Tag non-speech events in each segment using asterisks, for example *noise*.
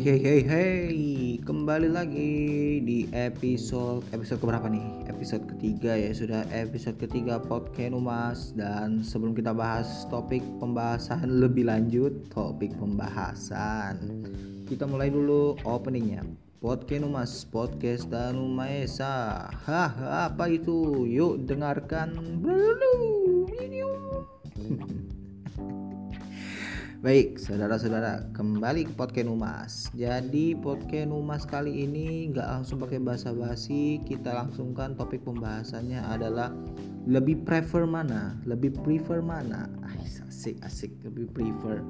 Hey hey hey hey. Kembali lagi di episode episode keberapa nih? Episode ketiga ya sudah episode ketiga podcast Umas. Dan sebelum kita bahas topik pembahasan lebih lanjut topik pembahasan. Kita mulai dulu openingnya. Podcast Umas podcast dan Maesa. Hah apa itu? Yuk dengarkan dulu *laughs* Baik, saudara-saudara, kembali ke podcast Numas. Jadi podcast Numas kali ini nggak langsung pakai bahasa basi, kita langsungkan topik pembahasannya adalah lebih prefer mana, lebih prefer mana. Asik, asik, lebih prefer.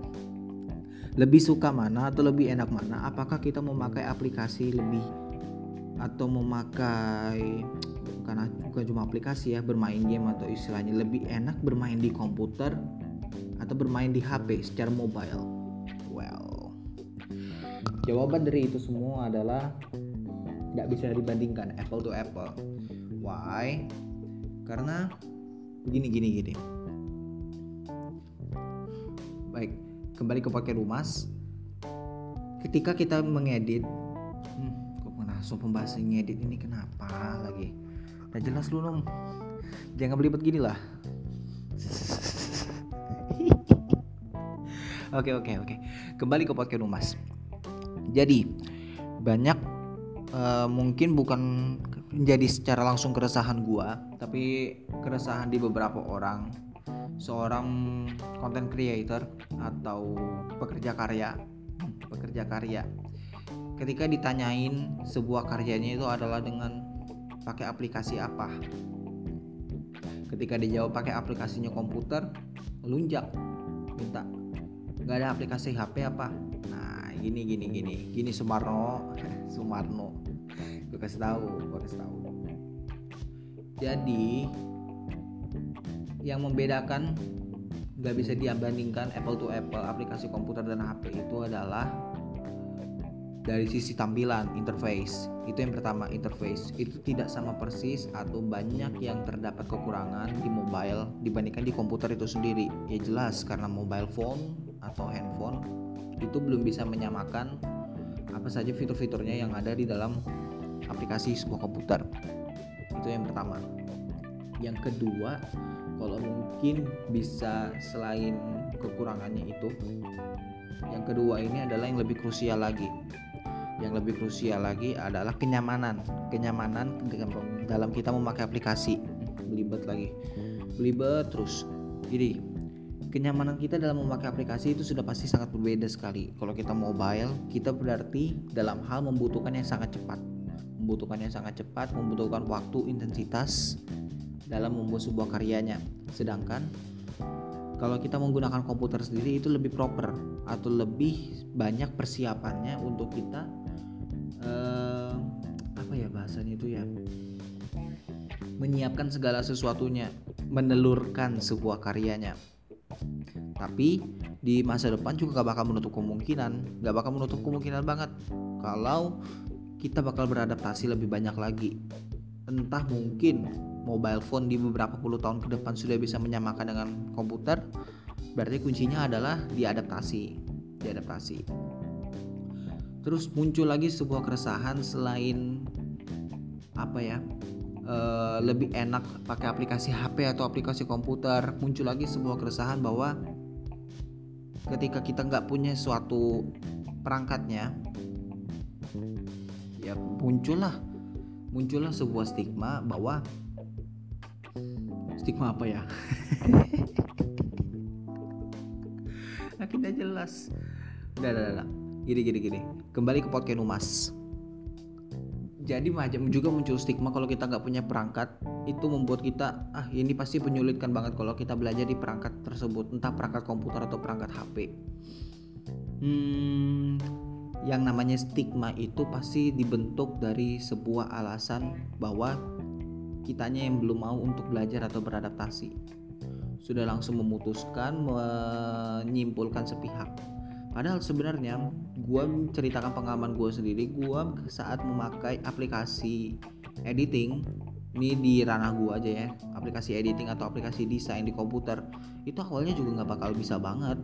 Lebih suka mana atau lebih enak mana? Apakah kita memakai aplikasi lebih atau memakai karena bukan cuma aplikasi ya bermain game atau istilahnya lebih enak bermain di komputer atau bermain di HP secara mobile? Well, jawaban dari itu semua adalah tidak bisa dibandingkan apple to apple. Why? Karena gini gini gini. Baik, kembali ke pakai rumas. Ketika kita mengedit, hmm, kok langsung pembahasan ngedit ini kenapa lagi? Udah jelas lu dong. Jangan belibet gini lah. Oke oke oke. Kembali ke podcast Rumas. Jadi banyak uh, mungkin bukan menjadi secara langsung keresahan gua, tapi keresahan di beberapa orang seorang content creator atau pekerja karya, pekerja karya. Ketika ditanyain sebuah karyanya itu adalah dengan pakai aplikasi apa? Ketika dijawab pakai aplikasinya komputer, lunjak minta nggak ada aplikasi HP apa? Nah gini gini gini. Gini Sumarno. *laughs* Sumarno. Gue kasih tahu gue kasih tahu. Jadi yang membedakan nggak bisa dibandingkan Apple to Apple aplikasi komputer dan HP itu adalah dari sisi tampilan interface. Itu yang pertama interface. Itu tidak sama persis atau banyak yang terdapat kekurangan di mobile dibandingkan di komputer itu sendiri. Ya jelas karena mobile phone atau handphone itu belum bisa menyamakan apa saja fitur-fiturnya yang ada di dalam aplikasi sebuah komputer. Itu yang pertama. Yang kedua kalau mungkin bisa selain kekurangannya itu yang kedua ini adalah yang lebih krusial lagi. Yang lebih krusial lagi adalah kenyamanan. Kenyamanan dalam kita memakai aplikasi. Belibet lagi. Belibet terus. Jadi kenyamanan kita dalam memakai aplikasi itu sudah pasti sangat berbeda sekali. Kalau kita mobile, kita berarti dalam hal membutuhkan yang sangat cepat. Membutuhkan yang sangat cepat, membutuhkan waktu, intensitas dalam membuat sebuah karyanya. Sedangkan kalau kita menggunakan komputer sendiri itu lebih proper atau lebih banyak persiapannya untuk kita uh, apa ya bahasanya itu ya menyiapkan segala sesuatunya menelurkan sebuah karyanya tapi di masa depan juga gak bakal menutup kemungkinan gak bakal menutup kemungkinan banget. Kalau kita bakal beradaptasi lebih banyak lagi. Entah mungkin mobile phone di beberapa puluh tahun ke depan sudah bisa menyamakan dengan komputer berarti kuncinya adalah diadaptasi diadaptasi. Terus muncul lagi sebuah keresahan selain apa ya uh, lebih enak pakai aplikasi HP atau aplikasi komputer. Muncul lagi sebuah keresahan bahwa ketika kita nggak punya suatu perangkatnya ya muncullah muncullah sebuah stigma bahwa stigma apa ya? *laughs* Akhirnya jelas. Udah udah udah gini gini gini. Kembali ke podcast Umas jadi macam juga muncul stigma kalau kita nggak punya perangkat itu membuat kita ah ini pasti menyulitkan banget kalau kita belajar di perangkat tersebut entah perangkat komputer atau perangkat HP hmm, yang namanya stigma itu pasti dibentuk dari sebuah alasan bahwa kitanya yang belum mau untuk belajar atau beradaptasi. Sudah langsung memutuskan menyimpulkan sepihak Padahal sebenarnya gue menceritakan pengalaman gue sendiri, gue saat memakai aplikasi editing ini di ranah gue aja ya aplikasi editing atau aplikasi desain di komputer itu awalnya juga nggak bakal bisa banget.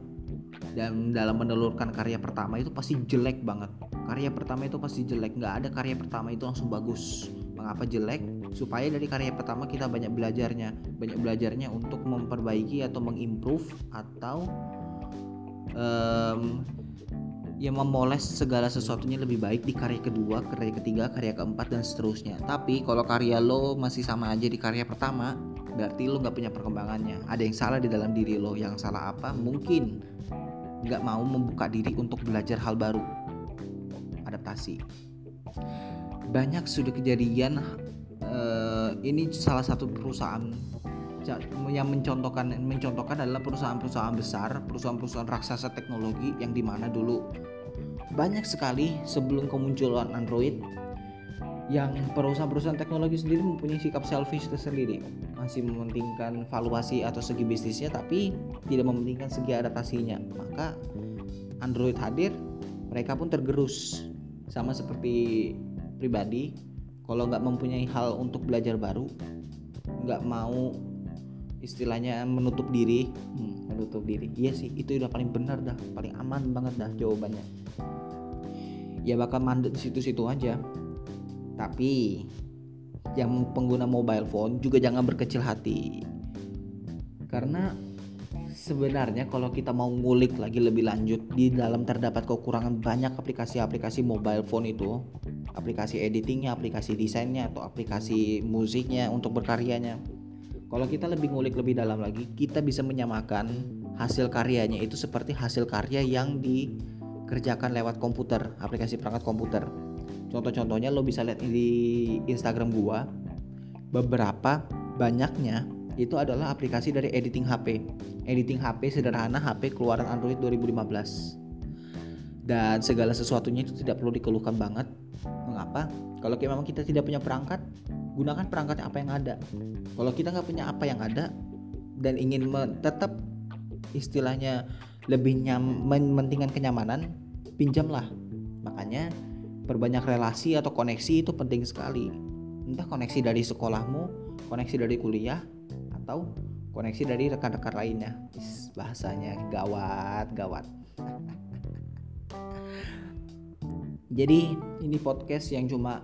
Dan dalam menelurkan karya pertama itu pasti jelek banget. Karya pertama itu pasti jelek nggak ada karya pertama itu langsung bagus. Mengapa jelek? Supaya dari karya pertama kita banyak belajarnya banyak belajarnya untuk memperbaiki atau mengimprove atau um, ya memoles segala sesuatunya lebih baik di karya kedua, karya ketiga, karya keempat dan seterusnya. Tapi kalau karya lo masih sama aja di karya pertama, berarti lo nggak punya perkembangannya. Ada yang salah di dalam diri lo. Yang salah apa? Mungkin nggak mau membuka diri untuk belajar hal baru, adaptasi. Banyak sudah kejadian. Uh, ini salah satu perusahaan yang mencontohkan mencontohkan adalah perusahaan-perusahaan besar, perusahaan-perusahaan raksasa teknologi yang di mana dulu banyak sekali sebelum kemunculan Android yang perusahaan-perusahaan teknologi sendiri mempunyai sikap selfish tersendiri. Masih mementingkan valuasi atau segi bisnisnya tapi tidak mementingkan segi adaptasinya. Maka Android hadir mereka pun tergerus. Sama seperti pribadi kalau nggak mempunyai hal untuk belajar baru nggak mau istilahnya menutup diri. Hmm, menutup diri. Iya sih itu udah paling benar dah paling aman banget dah jawabannya. Ya bakal mandek di situ-situ aja. Tapi yang pengguna mobile phone juga jangan berkecil hati. Karena sebenarnya kalau kita mau ngulik lagi lebih lanjut di dalam terdapat kekurangan banyak aplikasi-aplikasi mobile phone itu. Aplikasi editingnya, aplikasi desainnya atau aplikasi musiknya untuk berkaryanya kalau kita lebih ngulik lebih dalam lagi, kita bisa menyamakan hasil karyanya itu seperti hasil karya yang dikerjakan lewat komputer, aplikasi perangkat komputer. Contoh-contohnya lo bisa lihat di Instagram gua, beberapa banyaknya itu adalah aplikasi dari editing HP. Editing HP sederhana HP keluaran Android 2015 dan segala sesuatunya itu tidak perlu dikeluhkan banget. Mengapa? Kalau memang kita tidak punya perangkat, gunakan perangkat apa yang ada. Kalau kita nggak punya apa yang ada dan ingin tetap istilahnya lebih nyaman, mementingkan kenyamanan, pinjamlah. Makanya perbanyak relasi atau koneksi itu penting sekali. Entah koneksi dari sekolahmu, koneksi dari kuliah, atau koneksi dari rekan-rekan lainnya. Bahasanya gawat, gawat. *laughs* jadi ini podcast yang cuma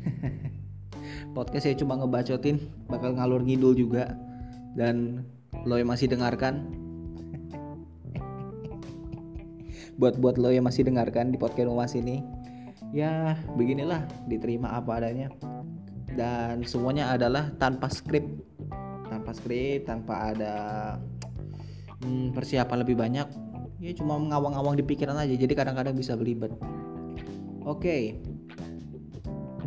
*laughs* podcast saya cuma ngebacotin bakal ngalur ngidul juga. Dan lo yang masih dengarkan buat buat lo yang masih dengarkan di podcast Umas ini ya beginilah diterima apa adanya. Dan semuanya adalah tanpa skrip. Tanpa skrip tanpa ada hmm, persiapan lebih banyak. Ya cuma ngawang-ngawang di pikiran aja jadi kadang-kadang bisa belibet. Oke,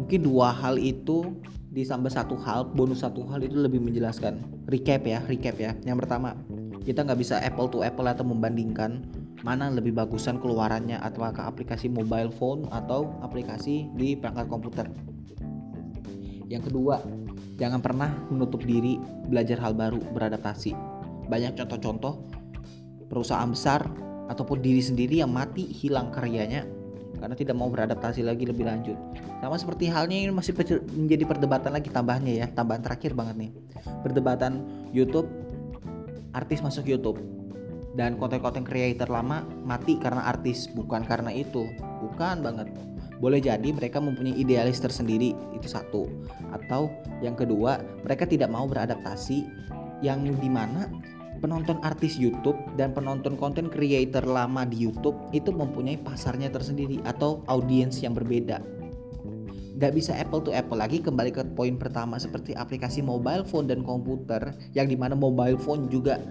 mungkin dua hal itu ditambah satu hal, bonus satu hal itu lebih menjelaskan. Recap ya, recap ya. Yang pertama, kita nggak bisa apple to apple atau membandingkan mana lebih bagusan keluarannya atau ke aplikasi mobile phone atau aplikasi di perangkat komputer. Yang kedua, jangan pernah menutup diri belajar hal baru, beradaptasi. Banyak contoh-contoh perusahaan besar ataupun diri sendiri yang mati hilang karyanya karena tidak mau beradaptasi lagi lebih lanjut. Sama seperti halnya ini masih menjadi perdebatan lagi tambahannya ya, tambahan terakhir banget nih. Perdebatan YouTube artis masuk YouTube. Dan konten-konten creator lama mati karena artis bukan karena itu. Bukan banget. Boleh jadi mereka mempunyai idealis tersendiri itu satu. Atau yang kedua mereka tidak mau beradaptasi yang di mana penonton artis YouTube dan penonton konten creator lama di YouTube itu mempunyai pasarnya tersendiri atau audiens yang berbeda. Gak bisa apple to apple lagi kembali ke poin pertama seperti aplikasi mobile phone dan komputer yang di mana mobile phone juga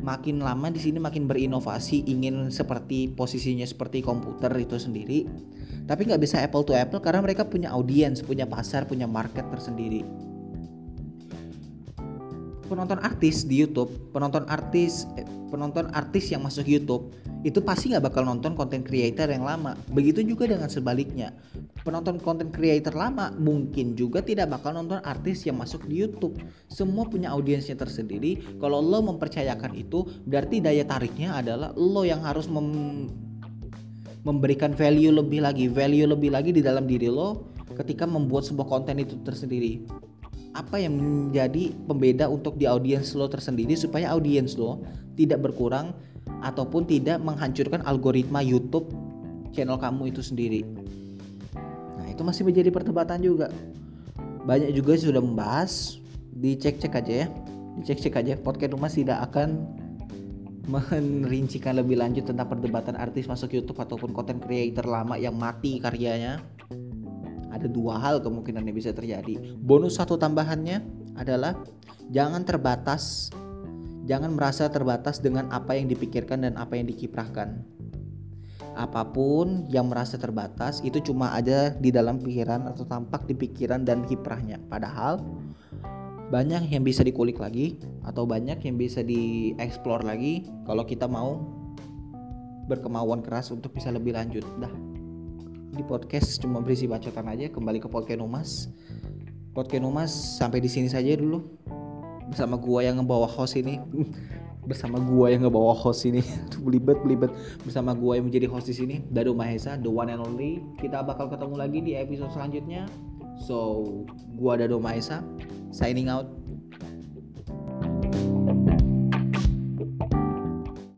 makin lama di sini makin berinovasi ingin seperti posisinya seperti komputer itu sendiri tapi nggak bisa apple to apple karena mereka punya audiens punya pasar punya market tersendiri penonton artis di YouTube, penonton artis eh, penonton artis yang masuk YouTube itu pasti nggak bakal nonton konten creator yang lama. Begitu juga dengan sebaliknya. Penonton konten creator lama mungkin juga tidak bakal nonton artis yang masuk di YouTube. Semua punya audiensnya tersendiri. Kalau lo mempercayakan itu, berarti daya tariknya adalah lo yang harus mem memberikan value lebih lagi, value lebih lagi di dalam diri lo ketika membuat sebuah konten itu tersendiri apa yang menjadi pembeda untuk di audiens lo tersendiri supaya audiens lo tidak berkurang ataupun tidak menghancurkan algoritma YouTube channel kamu itu sendiri. Nah, itu masih menjadi perdebatan juga. Banyak juga sudah membahas, dicek-cek aja ya. Dicek-cek aja podcast rumah tidak akan merincikan lebih lanjut tentang perdebatan artis masuk YouTube ataupun content creator lama yang mati karyanya. Ada dua hal kemungkinan yang bisa terjadi. Bonus satu tambahannya adalah jangan terbatas Jangan merasa terbatas dengan apa yang dipikirkan dan apa yang dikiprahkan. Apa pun yang merasa terbatas itu cuma ada di dalam pikiran atau tampak di pikiran dan kiprahnya. Padahal banyak yang bisa dikulik lagi atau banyak yang bisa dieksplor lagi kalau kita mau berkemauan keras untuk bisa lebih lanjut. Dah. Di podcast cuma berisi bacotan aja, kembali ke podcast Numas. Podcast Numas sampai di sini saja dulu. Bersama gua yang ngebawa host ini. *laughs* Bersama gua yang ngebawa host ini. *laughs* Belibet belibet. Bersama gua yang menjadi host di sini Dado Mahesa the one and only. Kita bakal ketemu lagi di episode selanjutnya. So gua Dado Mahesa signing out